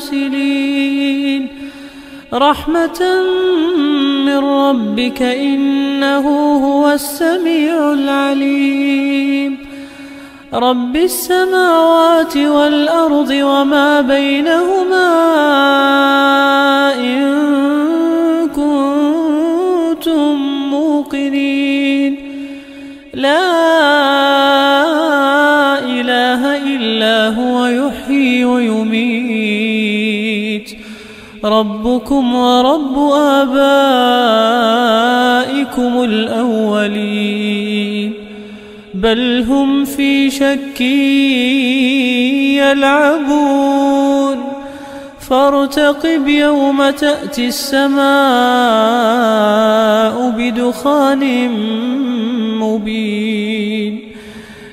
كنا مرسلين رحمة من ربك إنه هو السميع العليم. رب السماوات والأرض وما بينهما ويميت ربكم ورب آبائكم الأولين. بل هم في شك يلعبون. فارتقب يوم تأتي السماء بدخان مبين.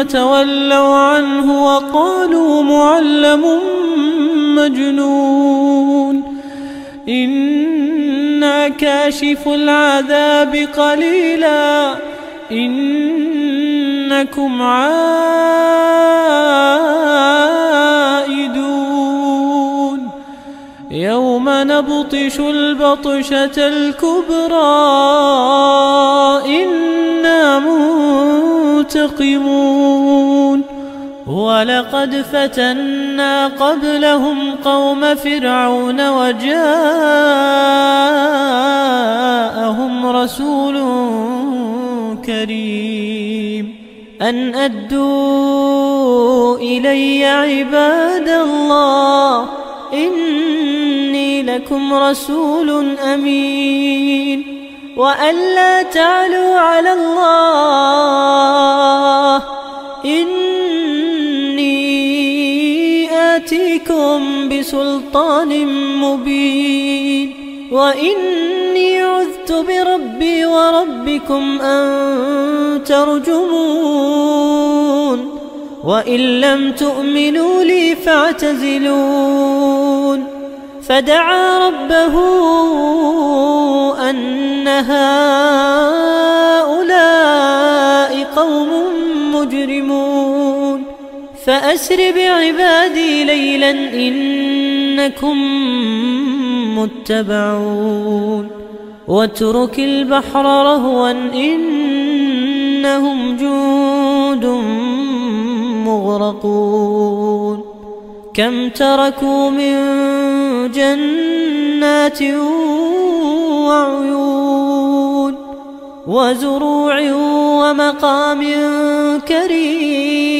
ثم تولوا عنه وقالوا معلم مجنون. إنا كاشف العذاب قليلا. إنكم عائدون. يوم نبطش البطشة الكبرى. إنا منتقمون. ولقد فتنا قبلهم قوم فرعون وجاءهم رسول كريم. أن أدوا إلي عباد الله إني لكم رسول أمين. وأن لا تعلوا على الله بسلطان مبين. وإني عذت بربي وربكم أن ترجمون. وإن لم تؤمنوا لي فاعتزلون. فدعا ربه أن هؤلاء قوم مجرمون. فأسر بعبادي ليلا إنكم متبعون. واترك البحر رهوا إنهم جند مغرقون. كم تركوا من جنات وعيون وزروع ومقام كريم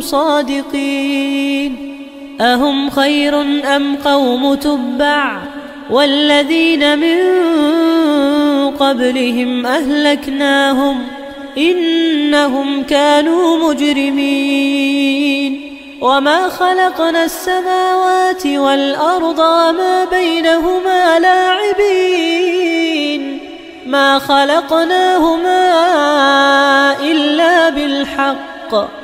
صادقين أهم خير أم قوم تبع والذين من قبلهم أهلكناهم إنهم كانوا مجرمين وما خلقنا السماوات والأرض وما بينهما لاعبين ما خلقناهما إلا بالحق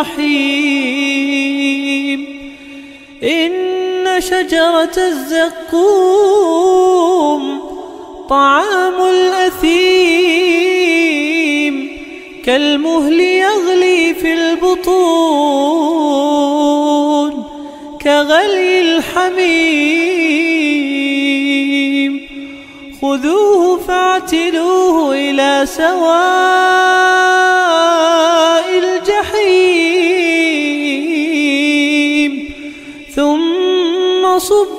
الرحيم. إن شجرة الزقوم طعام الأثيم كالمهل يغلي في البطون كغلي الحميم. خذوه فاعتلوه إلى سواء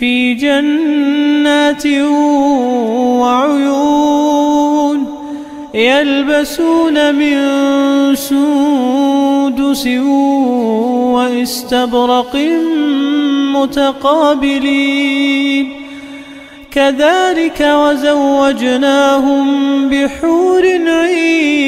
في جنات وعيون يلبسون من سندس واستبرق متقابلين. كذلك وزوجناهم بحور عين